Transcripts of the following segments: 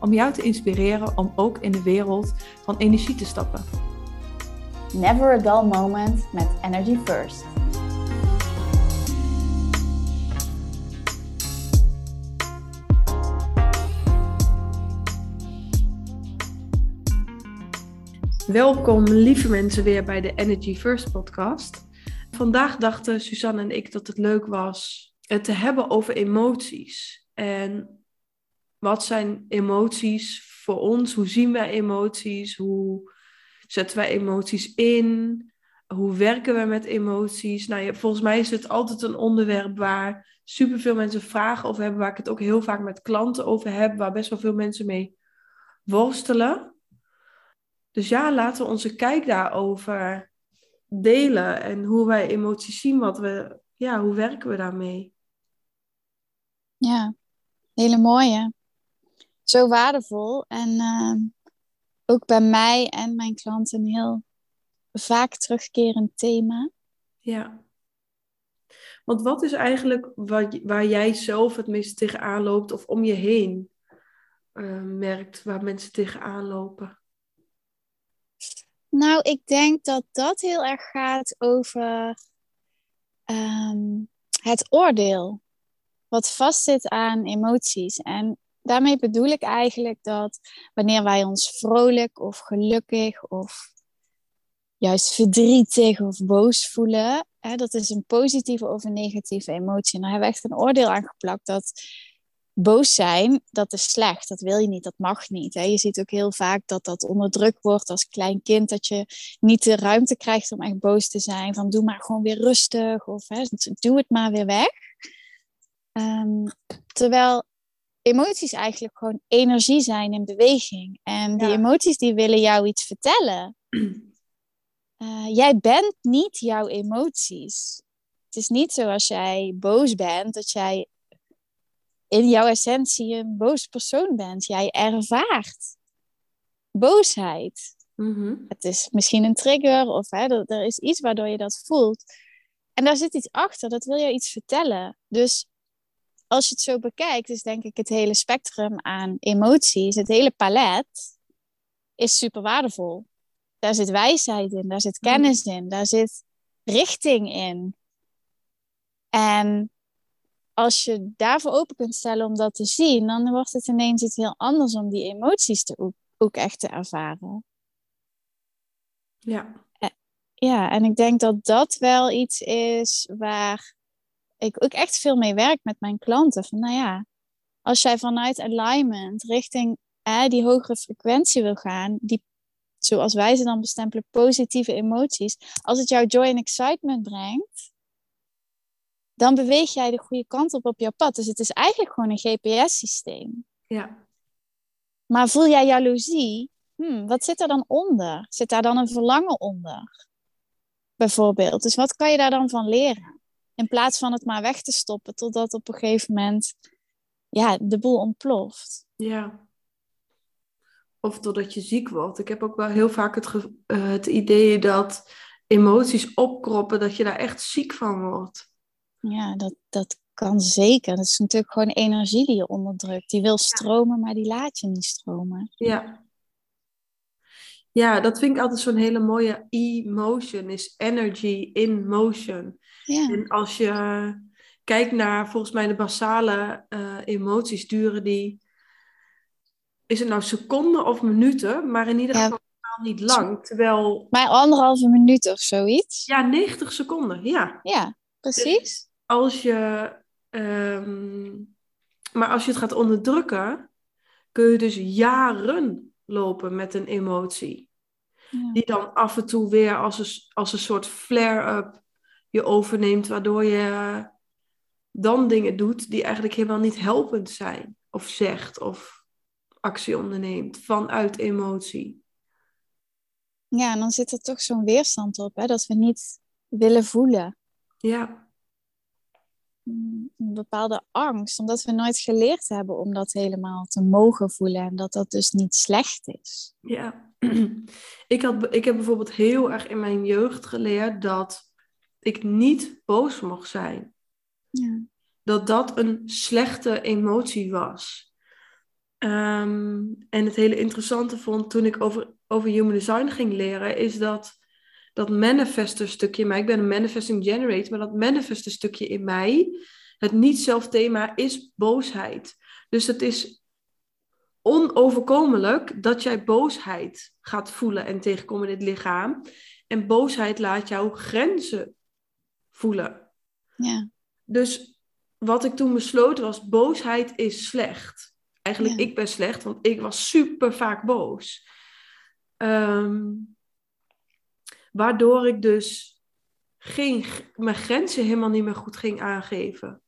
om jou te inspireren om ook in de wereld van energie te stappen. Never a dull moment met Energy First. Welkom lieve mensen weer bij de Energy First podcast. Vandaag dachten Suzanne en ik dat het leuk was het te hebben over emoties. En wat zijn emoties voor ons? Hoe zien wij emoties? Hoe zetten wij emoties in? Hoe werken we met emoties? Nou, volgens mij is het altijd een onderwerp waar superveel mensen vragen over hebben, waar ik het ook heel vaak met klanten over heb, waar best wel veel mensen mee worstelen. Dus ja, laten we onze kijk daarover delen en hoe wij emoties zien, wat we, ja, hoe werken we daarmee? Ja, hele mooie. Zo waardevol en uh, ook bij mij en mijn klanten een heel vaak terugkerend thema. Ja. Want wat is eigenlijk wat, waar jij zelf het meest tegenaan loopt of om je heen uh, merkt waar mensen tegenaan lopen? Nou, ik denk dat dat heel erg gaat over um, het oordeel. Wat vastzit aan emoties. En daarmee bedoel ik eigenlijk dat wanneer wij ons vrolijk of gelukkig of juist verdrietig of boos voelen, hè, dat is een positieve of een negatieve emotie. En daar hebben we echt een oordeel aan geplakt dat boos zijn, dat is slecht. Dat wil je niet, dat mag niet. Hè. Je ziet ook heel vaak dat dat onderdrukt wordt als klein kind. Dat je niet de ruimte krijgt om echt boos te zijn. Van doe maar gewoon weer rustig. Of hè, doe het maar weer weg. Um, terwijl emoties eigenlijk gewoon energie zijn in beweging. En die emoties die willen jou iets vertellen. Uh, jij bent niet jouw emoties. Het is niet zo als jij boos bent, dat jij in jouw essentie een boos persoon bent. Jij ervaart boosheid. Mm-hmm. Het is misschien een trigger of hè, er, er is iets waardoor je dat voelt. En daar zit iets achter, dat wil je iets vertellen. Dus als je het zo bekijkt, is denk ik het hele spectrum aan emoties, het hele palet, is super waardevol. Daar zit wijsheid in, daar zit kennis in, daar zit richting in. En als je daarvoor open kunt stellen om dat te zien, dan wordt het ineens iets heel anders om die emoties te ook, ook echt te ervaren. Ja. Eh, ja, en ik denk dat dat wel iets is waar ik ook echt veel mee werk met mijn klanten. Van nou ja, als jij vanuit alignment richting eh, die hogere frequentie wil gaan, die, zoals wij ze dan bestempelen, positieve emoties, als het jou joy en excitement brengt, dan beweeg jij de goede kant op op jouw pad. Dus het is eigenlijk gewoon een GPS-systeem. Ja. Maar voel jij jaloezie? Hmm, wat zit er dan onder? Zit daar dan een verlangen onder? Bijvoorbeeld. Dus wat kan je daar dan van leren? In plaats van het maar weg te stoppen totdat op een gegeven moment ja, de boel ontploft. Ja. Of totdat je ziek wordt. Ik heb ook wel heel vaak het, uh, het idee dat emoties opkroppen, dat je daar echt ziek van wordt. Ja, dat, dat kan zeker. Dat is natuurlijk gewoon energie die je onderdrukt. Die wil stromen, maar die laat je niet stromen. Ja. Ja, dat vind ik altijd zo'n hele mooie emotion, is energy in motion. Ja. En als je kijkt naar volgens mij de basale uh, emoties, duren die, is het nou seconden of minuten, maar in ieder geval niet lang. Terwijl... Maar anderhalve minuut of zoiets. Ja, 90 seconden, ja. Ja, precies. Dus als je, um, maar als je het gaat onderdrukken, kun je dus jaren lopen met een emotie. Ja. Die dan af en toe weer als een, als een soort flare-up je overneemt, waardoor je dan dingen doet die eigenlijk helemaal niet helpend zijn. Of zegt, of actie onderneemt vanuit emotie. Ja, en dan zit er toch zo'n weerstand op, hè, dat we niet willen voelen. Ja. Een bepaalde angst, omdat we nooit geleerd hebben om dat helemaal te mogen voelen en dat dat dus niet slecht is. Ja. Ik, had, ik heb bijvoorbeeld heel erg in mijn jeugd geleerd dat ik niet boos mocht zijn. Ja. Dat dat een slechte emotie was. Ehm, en het hele interessante vond toen ik over, over human design ging leren, is dat dat manifester stukje in mij, ik ben een manifesting generator, maar dat manifester stukje in mij, het niet-zelf thema is boosheid. Dus het is onoverkomelijk dat jij boosheid gaat voelen en tegenkomen in dit lichaam. En boosheid laat jou grenzen voelen. Ja. Dus wat ik toen besloot was, boosheid is slecht. Eigenlijk, Ja. ik ben slecht, want ik was super vaak boos. Ehm, waardoor ik dus geen, mijn grenzen helemaal niet meer goed ging aangeven.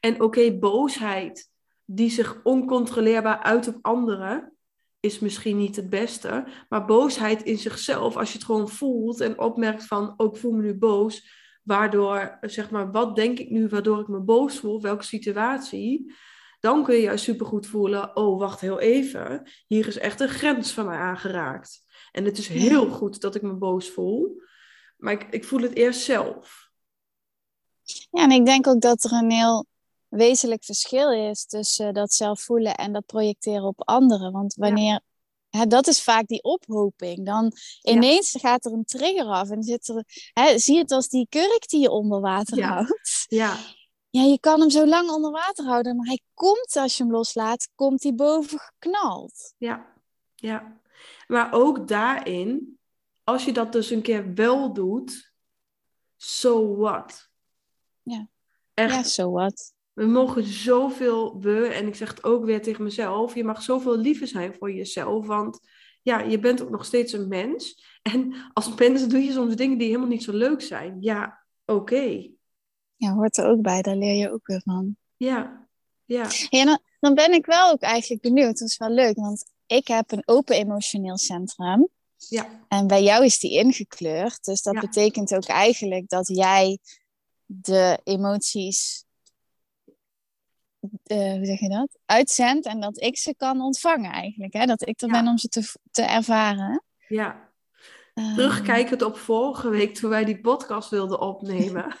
En oké, boosheid die zich oncontroleerbaar uit op anderen, is misschien niet het beste. Maar boosheid in zichzelf, als je het gewoon voelt en opmerkt van, ook voel me nu boos, waardoor, zeg maar, wat denk ik nu waardoor ik me boos voel, welke situatie, dan kun je juist supergoed voelen, oh, wacht heel even, hier is echt een grens van mij aangeraakt. En het is heel goed dat ik me boos voel, maar ik, ik voel het eerst zelf. ja, en ik denk ook dat er een heel wezenlijk verschil is tussen dat zelf voelen en dat projecteren op anderen. Want wanneer, hè, dat is vaak die ophoping. Dan ineens gaat er een trigger af en zit er, hè, zie het als die kurk die je onder water Ja. houdt. Ja, Ja, je kan hem zo lang onder water houden, maar hij komt als je hem loslaat, komt hij boven geknald. Ja, ja. Maar ook daarin, als je dat dus een keer wel doet, so what? Ja. Echt, Ja, so what? we mogen zoveel, we, en ik zeg het ook weer tegen mezelf, je mag zoveel liever zijn voor jezelf, want ja, je bent ook nog steeds een mens. En als mens doe je soms dingen die helemaal niet zo leuk zijn. Ja, oké. Ja, hoort er ook bij, daar leer je ook weer van. Ja, ja, Ja, dan, dan ben ik wel ook eigenlijk benieuwd. Dat is wel leuk, want ik heb een open emotioneel centrum. ja, En bij jou is die ingekleurd. Dus dat Ja. betekent ook eigenlijk dat jij de emoties, eh, hoe zeg je dat? Uitzendt en dat ik ze kan ontvangen eigenlijk. Hè? Dat ik er Ja. ben om ze te, te ervaren. ja. Ehm, Terugkijkend op vorige week toen wij die podcast wilden opnemen.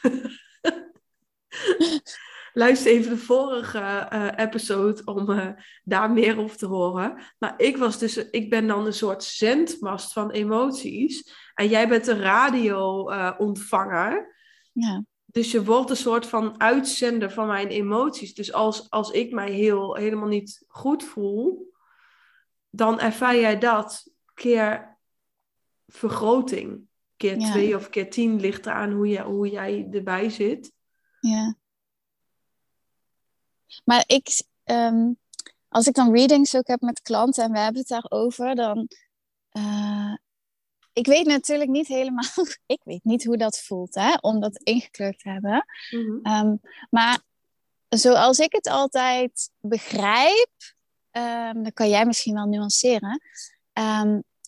Luister even de vorige eh, episode om eh, daar meer op te horen. Maar ik was dus, ik ben dan een soort zendmast van emoties. En jij bent de radio-ontvanger. ja. dus je wordt een soort van uitzender van mijn emoties. Dus als, als ik mij heel, helemaal niet goed voel, dan ervaar jij dat keer vergroting. Keer Ja. twee of keer tien ligt eraan hoe, je, hoe jij erbij zit. Ja. Maar ik, ehm, als ik dan readings ook heb met klanten en we hebben het daarover, dan. eh, ik weet natuurlijk niet helemaal. ik weet niet hoe dat voelt, hè, om dat ingekleurd te hebben. Ehm, maar zoals ik het altijd begrijp, ehm dat kan jij misschien wel nuanceren,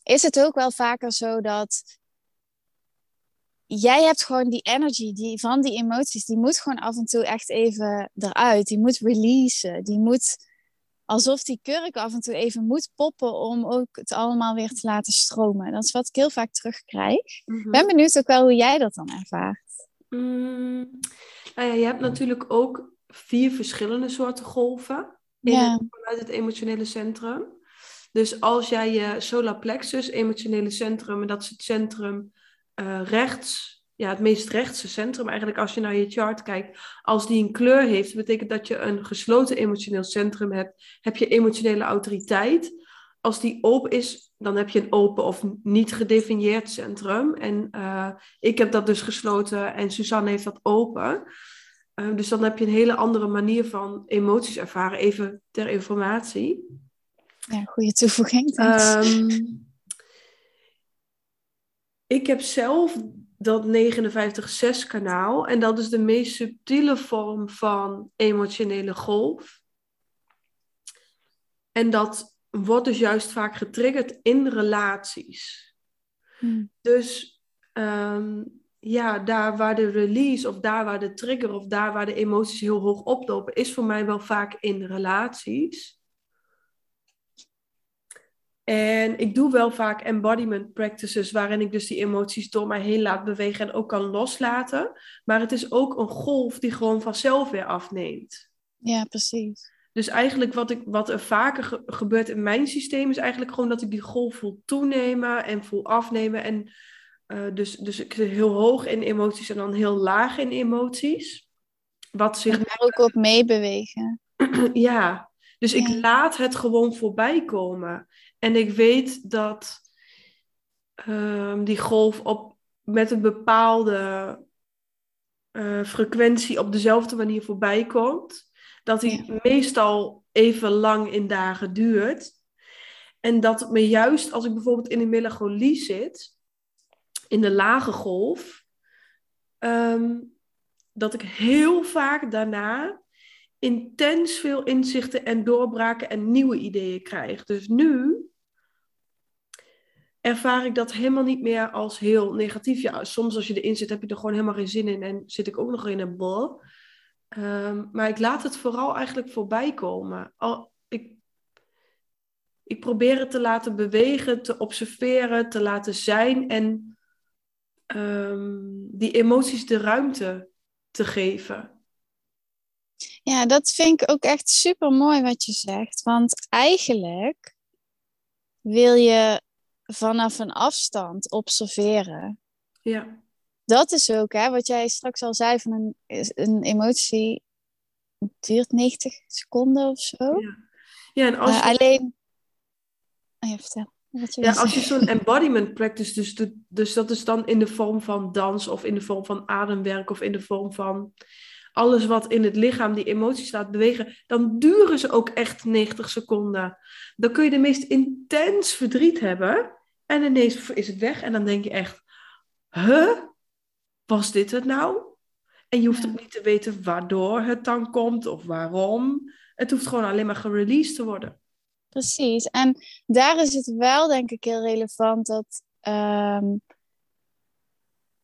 is het ook wel vaker zo dat jij hebt gewoon die energy die, van die emoties, die moet gewoon af en toe echt even eruit. Die moet releasen. Die moet alsof die kurk af en toe even moet poppen om ook het allemaal weer te laten stromen. Dat is wat ik heel vaak terugkrijg. Mhm. Ik ben benieuwd ook wel hoe jij dat dan ervaart. Mm, nou ja, je hebt natuurlijk ook vier verschillende soorten golven in Ja. het- vanuit het emotionele centrum. Dus als jij je solar plexus, emotionele centrum, en dat is het centrum eh, rechts, ja, het meest rechtse centrum eigenlijk als je naar je chart kijkt, als die een kleur heeft, betekent dat je een gesloten emotioneel centrum hebt, heb je emotionele autoriteit. Als die open is, dan heb je een open of niet gedefinieerd centrum. En eh, ik heb dat dus gesloten en Suzanne heeft dat open. Eh, dus dan heb je een hele andere manier van emoties ervaren, even ter informatie. Ja, goede toevoeging. thanks. Ik heb zelf dat 59-6 kanaal en dat is de meest subtiele vorm van emotionele golf. En dat wordt dus juist vaak getriggerd in relaties. Hmm. Dus ehm, ja, daar waar de release of daar waar de trigger of daar waar de emoties heel hoog oplopen, is voor mij wel vaak in relaties. En ik doe wel vaak embodiment practices waarin ik dus die emoties door mij heen laat bewegen en ook kan loslaten. Maar het is ook een golf die gewoon vanzelf weer afneemt. Ja, precies. Dus eigenlijk wat, ik, wat er vaker ge- gebeurt in mijn systeem is eigenlijk gewoon dat ik die golf voel toenemen en voel afnemen. En eh, dus, dus ik zit heel hoog in emoties en dan heel laag in emoties. Wat zich En daar ook op meebewegen. ja, dus ik laat het gewoon voorbij komen. En ik weet dat ehm, die golf op, met een bepaalde eh, frequentie op dezelfde manier voorbij komt. Dat die meestal even lang in dagen duurt. En dat het me juist als ik bijvoorbeeld in de melancholie zit, in de lage golf, ehm, dat ik heel vaak daarna intens veel inzichten en doorbraken en nieuwe ideeën krijg. Dus nu ervaar ik dat helemaal niet meer als heel negatief. Ja, soms als je erin zit, heb je er gewoon helemaal geen zin in en zit ik ook nog in een bol. Ehm, maar ik laat het vooral eigenlijk voorbij komen. Al, ik, ik probeer het te laten bewegen, te observeren, te laten zijn en ehm, die emoties de ruimte te geven. Ja, dat vind ik ook echt super mooi wat je zegt. Want eigenlijk wil je vanaf een afstand observeren. Ja, Dat is ook hè, wat jij straks al zei van een, een emotie duurt 90 seconden of zo. ja. ja en als Maar je, alleen. Oh, ja, vertel. Ja, als je zo'n embodiment practice dus doet, dus dat is dan in de vorm van dans of in de vorm van ademwerk of in de vorm van alles wat in het lichaam die emoties laat bewegen, dan duren ze ook echt 90 seconden. Dan kun je de meest intens verdriet hebben en ineens is het weg en dan denk je echt, huh? Was dit het nou? En je hoeft ook niet te weten waardoor het dan komt of waarom. Het hoeft gewoon alleen maar gereleased te worden. Precies. En daar is het wel, denk ik, heel relevant dat ehm,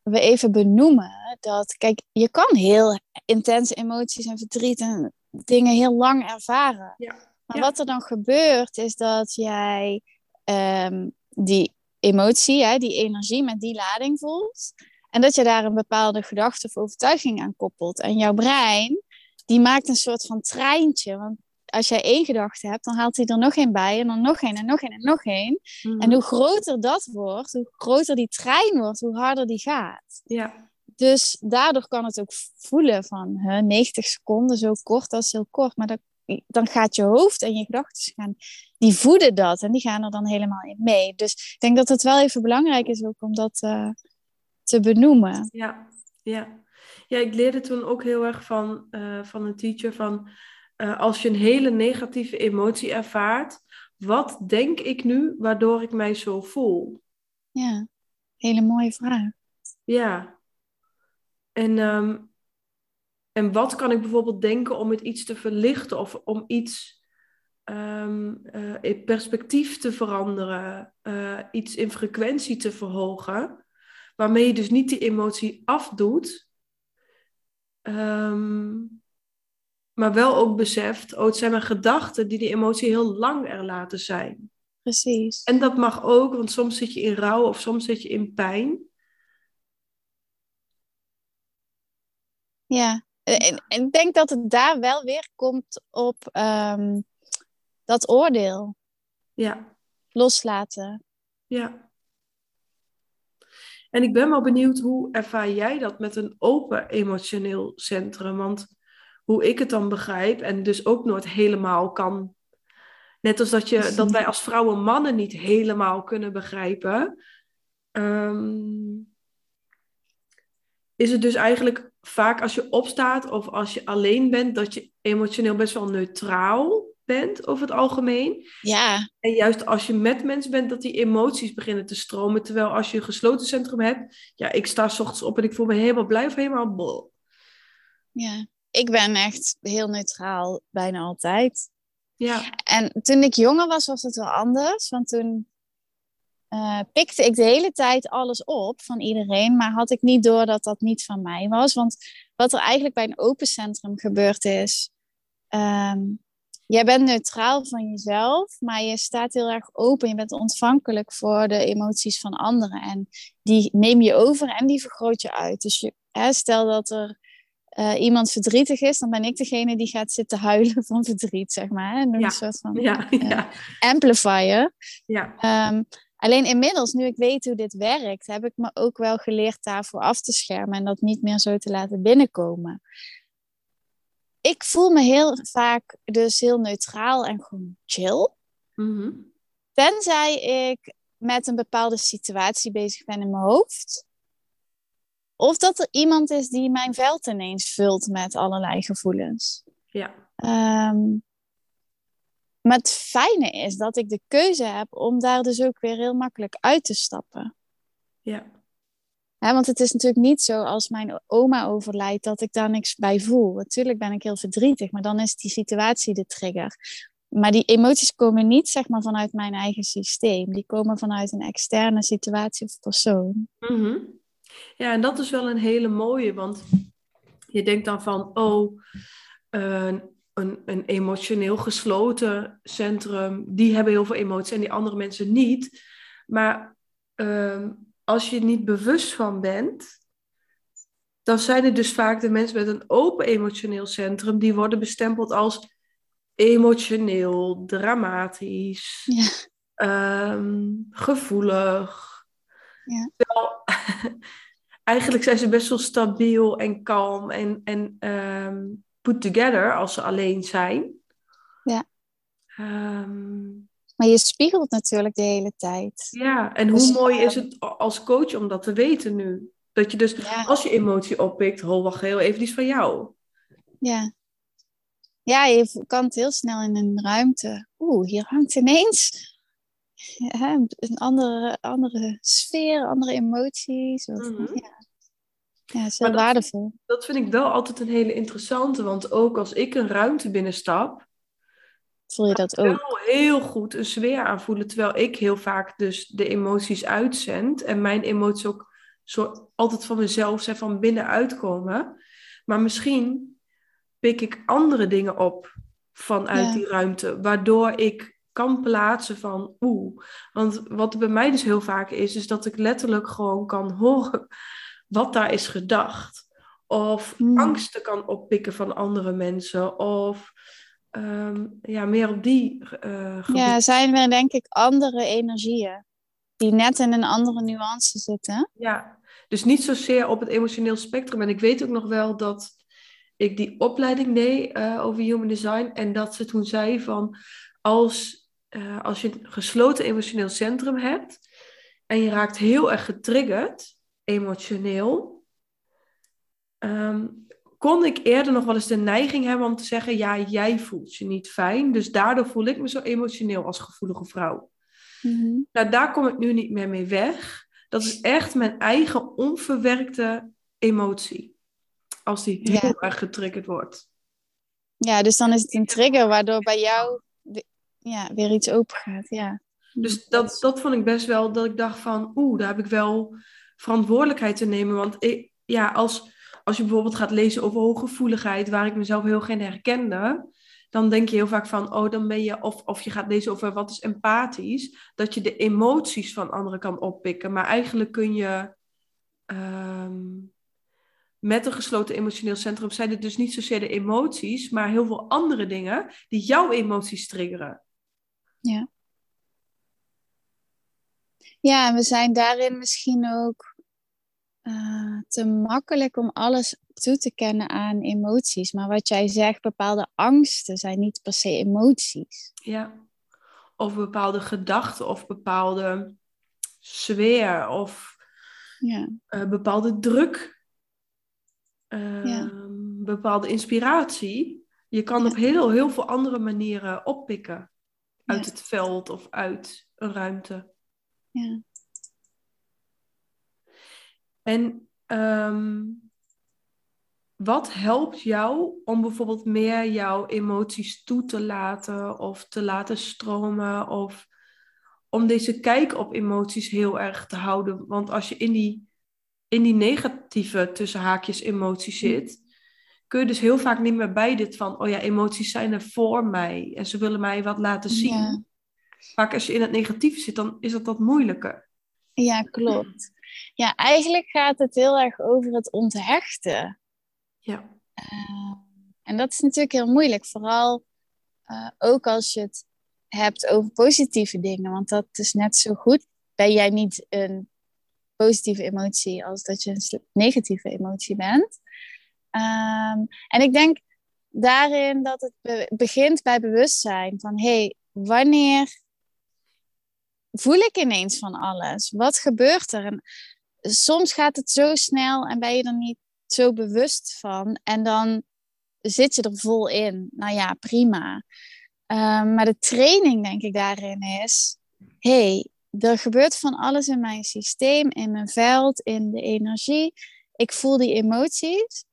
we even benoemen dat, kijk, je kan heel intense emoties en verdriet en dingen heel lang ervaren. Ja. Maar Ja. wat er dan gebeurt, is dat jij ehm, die emotie, hè, die energie met die lading voelt. En dat je daar een bepaalde gedachte of overtuiging aan koppelt. En jouw brein, die maakt een soort van treintje. Want als jij één gedachte hebt, dan haalt hij er nog één bij. En dan nog één en nog één en nog één. En hoe groter dat wordt, hoe groter die trein wordt, hoe harder die gaat. Ja, Dus daardoor kan het ook voelen van hè, 90 seconden, zo kort, dat is heel kort. Maar dat, dan gaat je hoofd en je gedachten gaan, die voeden dat en die gaan er dan helemaal in mee. Dus ik denk dat het wel even belangrijk is ook om dat eh, te benoemen. ja, ja. Ja, ik leerde toen ook heel erg van, eh, van een teacher van eh, als je een hele negatieve emotie ervaart, wat denk ik nu waardoor ik mij zo voel? Ja, hele mooie vraag. Ja. En, ehm, en wat kan ik bijvoorbeeld denken om het iets te verlichten of om iets ehm, eh, in perspectief te veranderen, eh, iets in frequentie te verhogen, waarmee je dus niet die emotie afdoet, ehm, maar wel ook beseft, oh, het zijn mijn gedachten die die emotie heel lang er laten zijn. Precies. En dat mag ook, want soms zit je in rouw of soms zit je in pijn. Ja, en, en ik denk dat het daar wel weer komt op ehm, dat oordeel Ja, loslaten. ja. En ik ben wel benieuwd, hoe ervaar jij dat met een open emotioneel centrum? Want hoe ik het dan begrijp, en dus ook nooit helemaal kan. Net als dat, je, dat wij als vrouwen mannen niet helemaal kunnen begrijpen. ehm, is het dus eigenlijk vaak als je opstaat of als je alleen bent, dat je emotioneel best wel neutraal bent over het algemeen. Ja, En juist als je met mensen bent, dat die emoties beginnen te stromen. Terwijl als je een gesloten centrum hebt, ja, ik sta 's ochtends op en ik voel me helemaal blij of helemaal bol. ja. Ik ben echt heel neutraal bijna altijd. Ja. En toen ik jonger was, was het wel anders. Want toen uh, pikte ik de hele tijd alles op van iedereen. Maar had ik niet door dat dat niet van mij was. Want wat er eigenlijk bij een open centrum gebeurd is. Um, jij bent neutraal van jezelf, maar je staat heel erg open. Je bent ontvankelijk voor de emoties van anderen. En die neem je over en die vergroot je uit. Dus je, hè, stel dat er uh, iemand verdrietig is, dan ben ik degene die gaat zitten huilen van verdriet, zeg maar. En ja. een soort van ja, ja. amplifier. Ja. Um, alleen inmiddels, nu ik weet hoe dit werkt, heb ik me ook wel geleerd daarvoor af te schermen en dat niet meer zo te laten binnenkomen. Ik voel me heel vaak dus heel neutraal en gewoon chill. Mm -hmm. Tenzij ik met een bepaalde situatie bezig ben in mijn hoofd. Of dat er iemand is die mijn veld ineens vult met allerlei gevoelens. Ja. Um, maar het fijne is dat ik de keuze heb om daar dus ook weer heel makkelijk uit te stappen. Ja. He, want het is natuurlijk niet zo als mijn oma overlijdt dat ik daar niks bij voel. Natuurlijk ben ik heel verdrietig, maar dan is die situatie de trigger. Maar die emoties komen niet zeg maar, vanuit mijn eigen systeem. Die komen vanuit een externe situatie of persoon. Mm -hmm. Ja, en dat is wel een hele mooie, want je denkt dan van, oh, uh, een, een emotioneel gesloten centrum, die hebben heel veel emoties en die andere mensen niet. Maar uh, als je er niet bewust van bent, dan zijn het dus vaak de mensen met een open emotioneel centrum, die worden bestempeld als emotioneel, dramatisch, ja. um, gevoelig. Ja. Terwijl, eigenlijk zijn ze best wel stabiel en kalm en, en um, put together als ze alleen zijn. Ja. Um, maar je spiegelt natuurlijk de hele tijd. Ja, en dus, hoe mooi is het als coach om dat te weten nu? Dat je dus, ja. als je emotie oppikt, oh, wacht heel even iets van jou. Ja. Ja, je kan het heel snel in een ruimte. Oeh, hier hangt ineens ja, een andere, andere sfeer, andere emoties. Of, mm -hmm. ja. ja, is dat, waardevol. Dat vind ik wel altijd een hele interessante, want ook als ik een ruimte binnenstap, voel je dat ook? wel heel goed een sfeer aanvoelen, terwijl ik heel vaak dus de emoties uitzend en mijn emoties ook zo altijd van mezelf zijn van binnenuit komen. Maar misschien pik ik andere dingen op vanuit ja. die ruimte, waardoor ik kan plaatsen van oeh. Want wat bij mij dus heel vaak is, is dat ik letterlijk gewoon kan horen wat daar is gedacht. Of Hmm. mm. angsten kan oppikken van andere mensen. Of um, ja, meer op die uh, Ja, zijn er denk ik andere energieën die net in een andere nuance zitten. Ja, dus niet zozeer op het emotioneel spectrum. En ik weet ook nog wel dat ik die opleiding deed uh, over human design. En dat ze toen zei van als uh, als je een gesloten emotioneel centrum hebt en je raakt heel erg getriggerd, emotioneel, um, kon ik eerder nog wel eens de neiging hebben om te zeggen, ja, jij voelt je niet fijn, dus daardoor voel ik me zo emotioneel als gevoelige vrouw. Mm-hmm. Nou, daar kom ik nu niet meer mee weg. Dat is echt mijn eigen onverwerkte emotie. Als die heel ja. erg getriggerd wordt. Ja, dus dan is het een trigger waardoor bij jou ja, weer iets open gaat. Ja. Dus dat, dat vond ik best wel dat ik dacht van, oeh, daar heb ik wel verantwoordelijkheid te nemen. Want ja, als, als je bijvoorbeeld gaat lezen over hooggevoeligheid, waar ik mezelf heel geen herkende, dan denk je heel vaak van, oh, dan ben je, of, of je gaat lezen over wat is empathisch, dat je de emoties van anderen kan oppikken. Maar eigenlijk kun je um, met een gesloten emotioneel centrum zijn het dus niet zozeer de emoties, maar heel veel andere dingen die jouw emoties triggeren. Ja. Ja, en we zijn daarin misschien ook uh, te makkelijk om alles toe te kennen aan emoties. Maar wat jij zegt, bepaalde angsten zijn niet per se emoties. Ja, of bepaalde gedachten of bepaalde sfeer of ja. uh, bepaalde druk. Uh, Ja. Bepaalde inspiratie. Je kan Ja. op heel, heel veel andere manieren oppikken. Uit Ja. het veld of uit een ruimte. Ja. En ehm, wat helpt jou om bijvoorbeeld meer jouw emoties toe te laten of te laten stromen of om deze kijk op emoties heel erg te houden? Want als je in die, in die negatieve tussen haakjes emoties zit, kun je dus heel vaak niet meer bij dit van, oh ja, emoties zijn er voor mij en ze willen mij wat laten zien. Ja. Vaak als je in het negatieve zit, dan is dat wat moeilijker. Ja, klopt. Ja, eigenlijk gaat het heel erg over het onthechten. Ja. Uh, en dat is natuurlijk heel moeilijk, vooral uh, ook als je het hebt over positieve dingen, want dat is net zo goed. Ben jij niet een positieve emotie als dat je een negatieve emotie bent? Um, en ik denk daarin dat het be begint bij bewustzijn van hé, hey, wanneer voel ik ineens van alles? Wat gebeurt er? En soms gaat het zo snel en ben je er niet zo bewust van. En dan zit je er vol in. Nou ja, prima. Um, maar de training, denk ik, daarin is: hey, er gebeurt van alles in mijn systeem, in mijn veld, in de energie. Ik voel die emoties.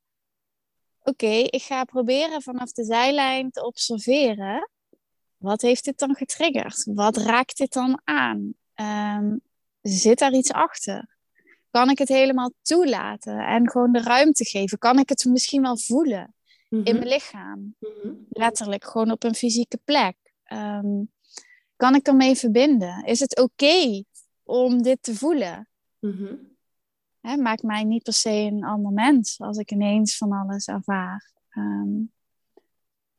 Oké, ik ga proberen vanaf de zijlijn te observeren. Wat heeft dit dan getriggerd? Wat raakt dit dan aan? Um, zit daar iets achter? Kan ik het helemaal toelaten en gewoon de ruimte geven? Kan ik het misschien wel voelen in Mhm. mijn lichaam? Mhm. Letterlijk, gewoon op een fysieke plek. Ehm, kan ik ermee verbinden? Is het oké om dit te voelen? Mhm. Hè, maakt mij niet per se een ander mens als ik ineens van alles ervaar. Ehm,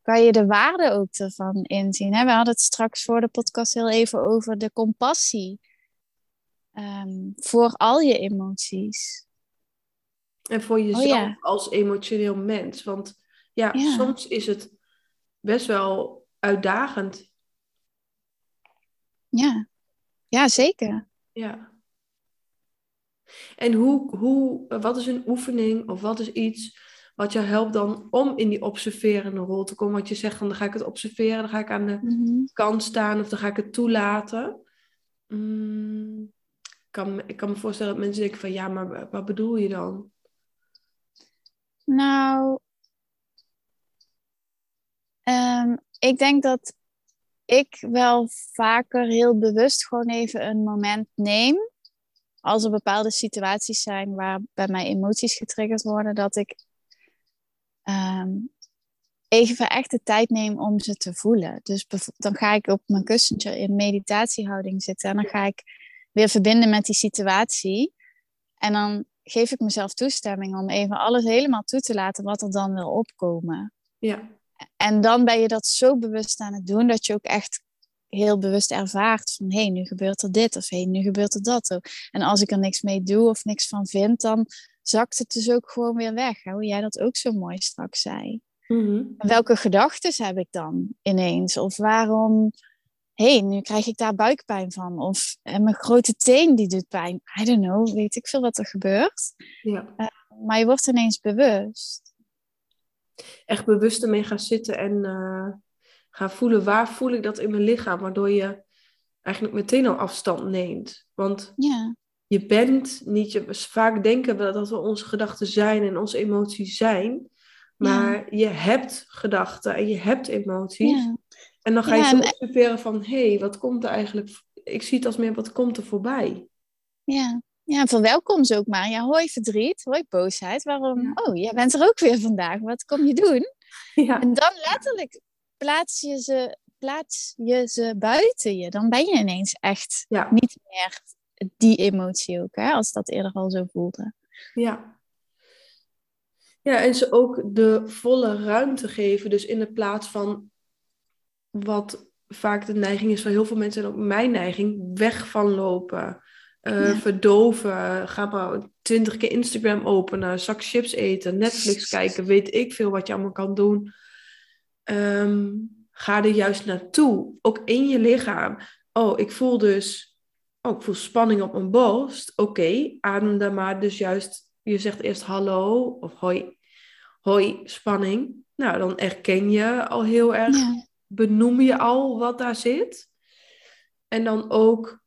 kan je de waarde ook ervan inzien? Hè? We hadden het straks voor de podcast heel even over de compassie ehm, voor al je emoties. En voor jezelf ja. als emotioneel mens. Want ja, Ja. soms is het best wel uitdagend. Ja, ja zeker. Ja. En hoe, hoe, wat is een oefening of wat is iets wat jou helpt dan om in die observerende rol te komen? Want je zegt van dan ga ik het observeren, dan ga ik aan de Mhm. kant staan of dan ga ik het toelaten. Mm, ik, kan, me- ik kan me voorstellen dat mensen denken van ja, maar wa- wat bedoel je dan? Nou, ehm, ik denk dat ik wel vaker heel bewust gewoon even een moment neem. Als er bepaalde situaties zijn waar bij mij emoties getriggerd worden, dat ik ehm, even echt de tijd neem om ze te voelen. Dus dan ga ik op mijn kussentje in meditatiehouding zitten en dan ga ik weer verbinden met die situatie. En dan geef ik mezelf toestemming om even alles helemaal toe te laten wat er dan wil opkomen. Ja, En dan ben je dat zo bewust aan het doen dat je ook echt heel bewust ervaart van hé, hey, nu gebeurt er dit of hé, hey, nu gebeurt er dat ook. En als ik er niks mee doe of niks van vind, dan zakt het dus ook gewoon weer weg. Hè? Hoe jij dat ook zo mooi straks zei. Mhm. En welke gedachten heb ik dan ineens? Of waarom, hé, hey, nu krijg ik daar buikpijn van. Of en mijn grote teen die doet pijn. I don't know, weet ik veel wat er gebeurt. ja. Maar je wordt ineens bewust. echt bewust ermee gaan zitten en eh gaan voelen waar voel ik dat in mijn lichaam, waardoor je eigenlijk meteen al afstand neemt. Want Ja, je bent niet, je, vaak denken we dat we onze gedachten zijn en onze emoties zijn, maar je hebt gedachten en je hebt emoties. ja. En dan ga je zo en- observeren van, hé, hey, wat komt er eigenlijk, ik zie het als meer, wat komt er voorbij? Ja, ja verwelkom ze ook maar. Ja, hoi verdriet, hoi boosheid. Waarom? Ja. Oh, jij bent er ook weer vandaag. Wat kom je doen? Ja, En dan letterlijk plaats je ze, plaats je ze buiten je. Dan ben je ineens echt ja, niet meer die emotie ook, hè, als dat eerder al zo voelde. ja. Ja, en ze ook de volle ruimte geven. Dus in de plaats van wat vaak de neiging is van heel veel mensen, en ook mijn neiging, weg van lopen, eh, Ja. verdoven, ga maar twintig keer Instagram openen, zak chips eten, Netflix kijken, weet ik veel wat je allemaal kan doen. Ehm, ga er juist naartoe, ook in je lichaam. Oh, ik voel dus, oh, ik voel spanning op mijn borst. Oké, adem daar maar dus juist, je zegt eerst hallo of hoi, hoi, spanning. Nou, dan erken je al heel erg Ja, benoem je al wat daar zit. En dan ook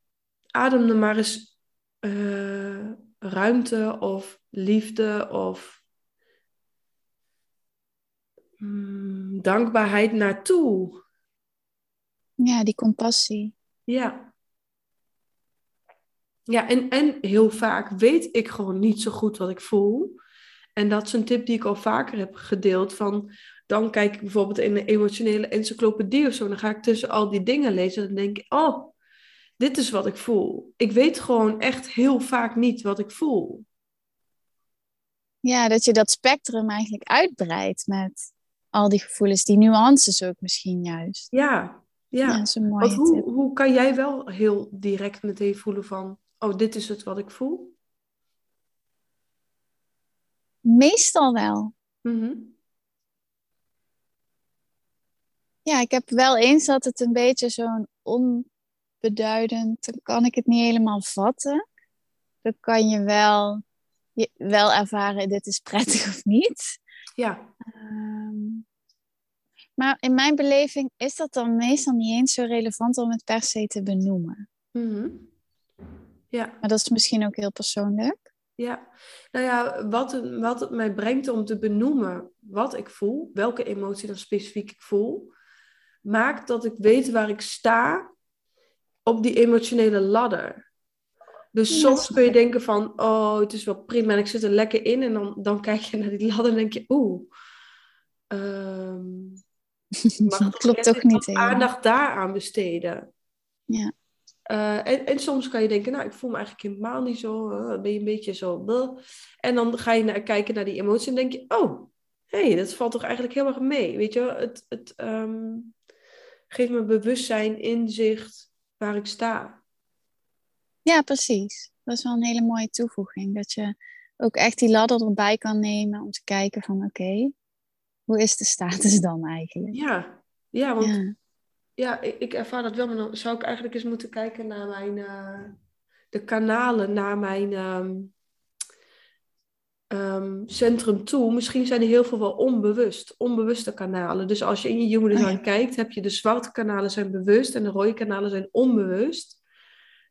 adem er maar eens eh, ruimte of liefde of mm, dankbaarheid naartoe. Ja, die compassie. Ja. Ja, en, en heel vaak weet ik gewoon niet zo goed wat ik voel. En dat is een tip die ik al vaker heb gedeeld. Van, dan kijk ik bijvoorbeeld in een emotionele encyclopedie of zo. Dan ga ik tussen al die dingen lezen. En dan denk ik, oh, dit is wat ik voel. Ik weet gewoon echt heel vaak niet wat ik voel. Ja, dat je dat spectrum eigenlijk uitbreidt met al die gevoelens, die nuances ook misschien juist. Ja, ja. Ja, dat is een mooie Want hoe, tip. hoe kan jij wel heel direct meteen voelen van, oh, dit is het wat ik voel? Meestal wel. Mhm. Ja, ik heb wel eens dat het een beetje zo'n onbeduidend, dan kan ik het niet helemaal vatten. Dan kan je wel, je, wel ervaren, dit is prettig of niet. Ja, Ehm, maar in mijn beleving is dat dan meestal niet eens zo relevant om het per se te benoemen. Mhm. ja. Maar dat is misschien ook heel persoonlijk. Ja, nou ja, wat wat het mij brengt om te benoemen wat ik voel, welke emotie dan specifiek ik voel, maakt dat ik weet waar ik sta op die emotionele ladder. Dus Ja, soms kun je denken van, oh, het is wel prima en ik zit er lekker in. En dan, dan kijk je naar die ladder en denk je, oeh, ehm, ik Klopt ook niet aandacht daaraan besteden. Ja. Eh, en, en soms kan je denken, nou, ik voel me eigenlijk helemaal niet zo. dan ben je een beetje zo. En dan ga je naar, kijken naar die emotie en denk je, oh, hé, hey, dat valt toch eigenlijk heel erg mee. Weet je, het, het ehm, geeft me bewustzijn, inzicht waar ik sta. Ja, precies. Dat is wel een hele mooie toevoeging. Dat je ook echt die ladder erbij kan nemen om te kijken van oké, hoe is de status dan eigenlijk? Ja, ja want Ja. ja, ik, ik ervaar dat wel, maar dan zou ik eigenlijk eens moeten kijken naar mijn, eh, de kanalen, naar mijn ehm, ehm, centrum toe. Misschien zijn er heel veel wel onbewust, onbewuste kanalen. Dus als je in je human Oh ja. design kijkt, heb je de zwarte kanalen zijn bewust en de rode kanalen zijn onbewust.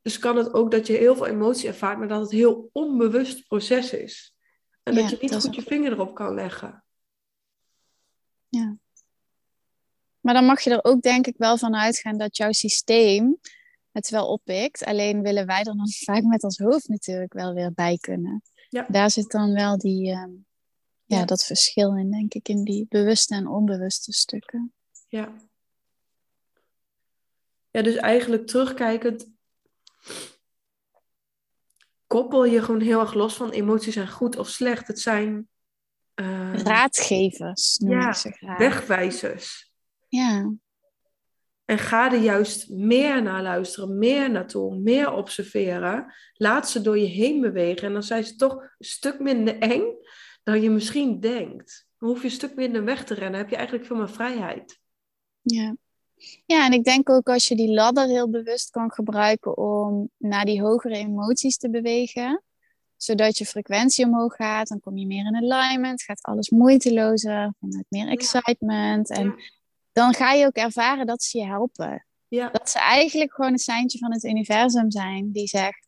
Dus kan het ook dat je heel veel emotie ervaart, maar dat het heel onbewust proces is. En Ja, dat je niet dat goed je vinger erop kan leggen. Maar dan mag je er ook denk ik wel van uitgaan dat jouw systeem het wel oppikt. Alleen willen wij er dan vaak met ons hoofd natuurlijk wel weer bij kunnen. Ja. Daar zit dan wel die, ehm, ja, Ja. dat verschil in, denk ik, in die bewuste en onbewuste stukken. Ja. Ja, dus eigenlijk terugkijkend koppel je gewoon heel erg los van emoties zijn goed of slecht. Het zijn eh, Raadgevers noem ja, ik ze graag. wegwijzers. Ja, En ga er juist meer naar luisteren, meer naartoe, meer observeren. Laat ze door je heen bewegen. En dan zijn ze toch een stuk minder eng dan je misschien denkt. Dan hoef je een stuk minder weg te rennen. heb je eigenlijk veel meer vrijheid. ja. Ja, en ik denk ook als je die ladder heel bewust kan gebruiken om naar die hogere emoties te bewegen, zodat je frequentie omhoog gaat, dan kom je meer in alignment, gaat alles moeitelozer, vanuit meer excitement. En Ja. dan ga je ook ervaren dat ze je helpen. Ja, Dat ze eigenlijk gewoon een seintje van het universum zijn die zegt: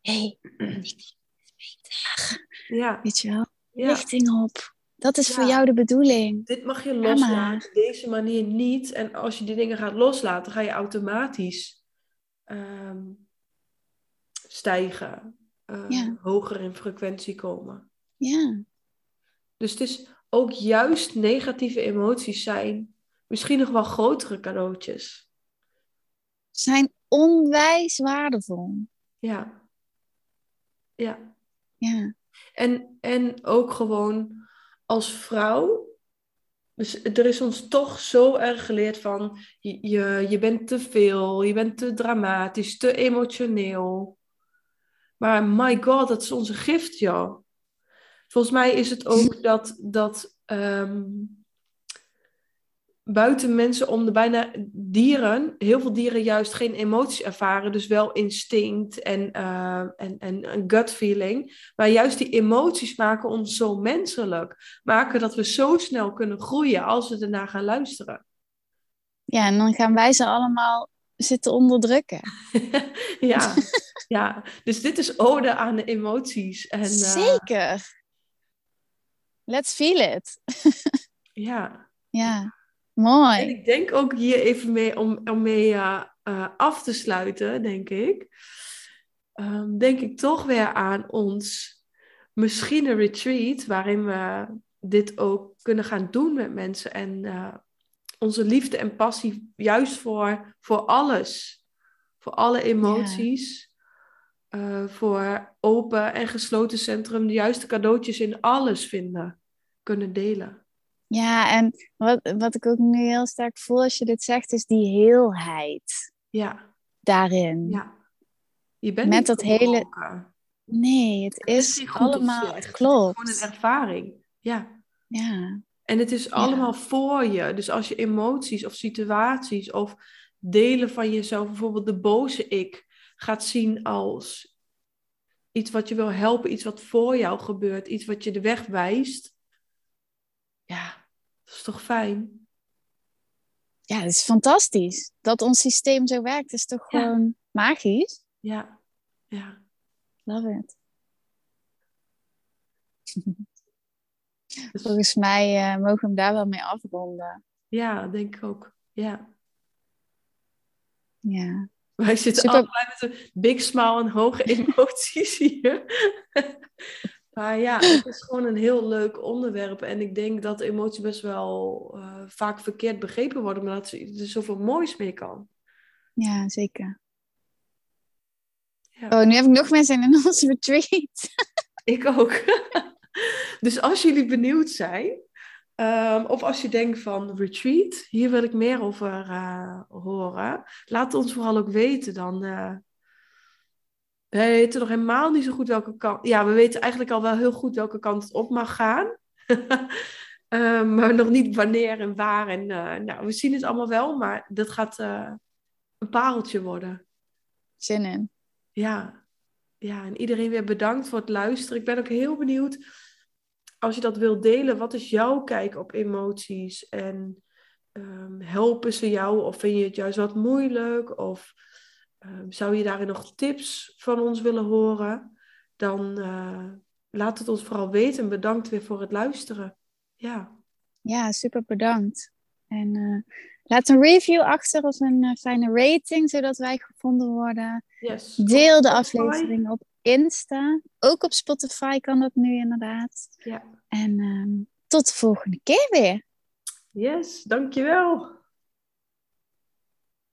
hé, hey, ja, weet je wel, ja. richting op. Dat is voor jou de bedoeling. Dit mag je loslaten, maar. deze manier niet. En als je die dingen gaat loslaten, ga je automatisch ehm, stijgen, eh, Ja. hoger in frequentie komen. Ja, Dus het is ook juist negatieve emoties zijn misschien nog wel grotere cadeautjes. zijn onwijs waardevol. Ja. Ja. Ja, En, en ook gewoon als vrouw. Dus er is ons toch zo erg geleerd van je, je, je bent te veel, je bent te dramatisch, te emotioneel. Maar my god, dat is onze gift, joh. Volgens mij is het ook dat, dat ehm, buiten mensen om de bijna dieren, heel veel dieren juist geen emoties ervaren, dus wel instinct en, eh, en, en een gut feeling. Maar juist die emoties maken ons zo menselijk, maken dat we zo snel kunnen groeien als we ernaar gaan luisteren. ja, en dan gaan wij ze allemaal zitten onderdrukken. ja, ja, dus dit is ode aan de emoties. En, eh, Zeker. Let's feel it. Ja, Ja, mooi. En ik denk ook hier even mee om, om mee uh, uh, af te sluiten, denk ik. Um, denk ik toch weer aan ons misschien een retreat waarin we dit ook kunnen gaan doen met mensen en uh, onze liefde en passie juist voor, voor alles, voor alle emoties, uh, voor open en gesloten centrum, de juiste cadeautjes in alles vinden, kunnen delen. Ja, en wat, wat ik ook nu heel sterk voel als je dit zegt, is die heelheid. Ja. Daarin. Ja. Je bent Met niet dat hele. Nee, het is, allemaal. Het klopt. Het is gewoon een ervaring. Ja. Ja. En het is allemaal voor je. Dus als je emoties of situaties of delen van jezelf, bijvoorbeeld de boze ik, gaat zien als iets wat je wil helpen, iets wat voor jou gebeurt, iets wat je de weg wijst. Ja, dat is toch fijn? Ja, het is fantastisch. Dat ons systeem zo werkt, is toch Ja. gewoon magisch? Ja, ja. Love it. Dus- Volgens mij eh, mogen we hem daar wel mee afronden. ja, denk ik ook. Ja. Ja. Wij zitten Super. allebei met een big smile en hoge emoties hier. Maar ja, het is gewoon een heel leuk onderwerp. En ik denk dat emoties best wel eh, vaak verkeerd begrepen worden. Maar dat er zoveel moois mee kan. ja, zeker. Ja. Oh, nu heb ik nog mensen in onze retreat. Ik ook. dus als jullie benieuwd zijn, ehm, of als je denkt van retreat, hier wil ik meer over eh, horen, laat ons vooral ook weten. Dan eh we weten nog helemaal niet zo goed welke kant. Ja, we weten eigenlijk al wel heel goed welke kant het op mag gaan. Ehm, maar nog niet wanneer en waar. En eh, nou, we zien het allemaal wel, maar dat gaat eh, een pareltje worden. Zin in. Ja. ja, en iedereen weer bedankt voor het luisteren. Ik ben ook heel benieuwd, als je dat wilt delen, wat is jouw kijk op emoties? En ehm, helpen ze jou of vind je het juist wat moeilijk? Of zou je daarin nog tips van ons willen horen? Dan eh, laat het ons vooral weten en bedankt weer voor het luisteren. Ja, Ja, super bedankt. En eh, laat een review achter of een eh, fijne rating, zodat wij gevonden worden. yes. Deel de aflevering op Insta. Ook op Spotify kan dat nu inderdaad. Ja, En ehm, tot de volgende keer weer. yes, dankjewel.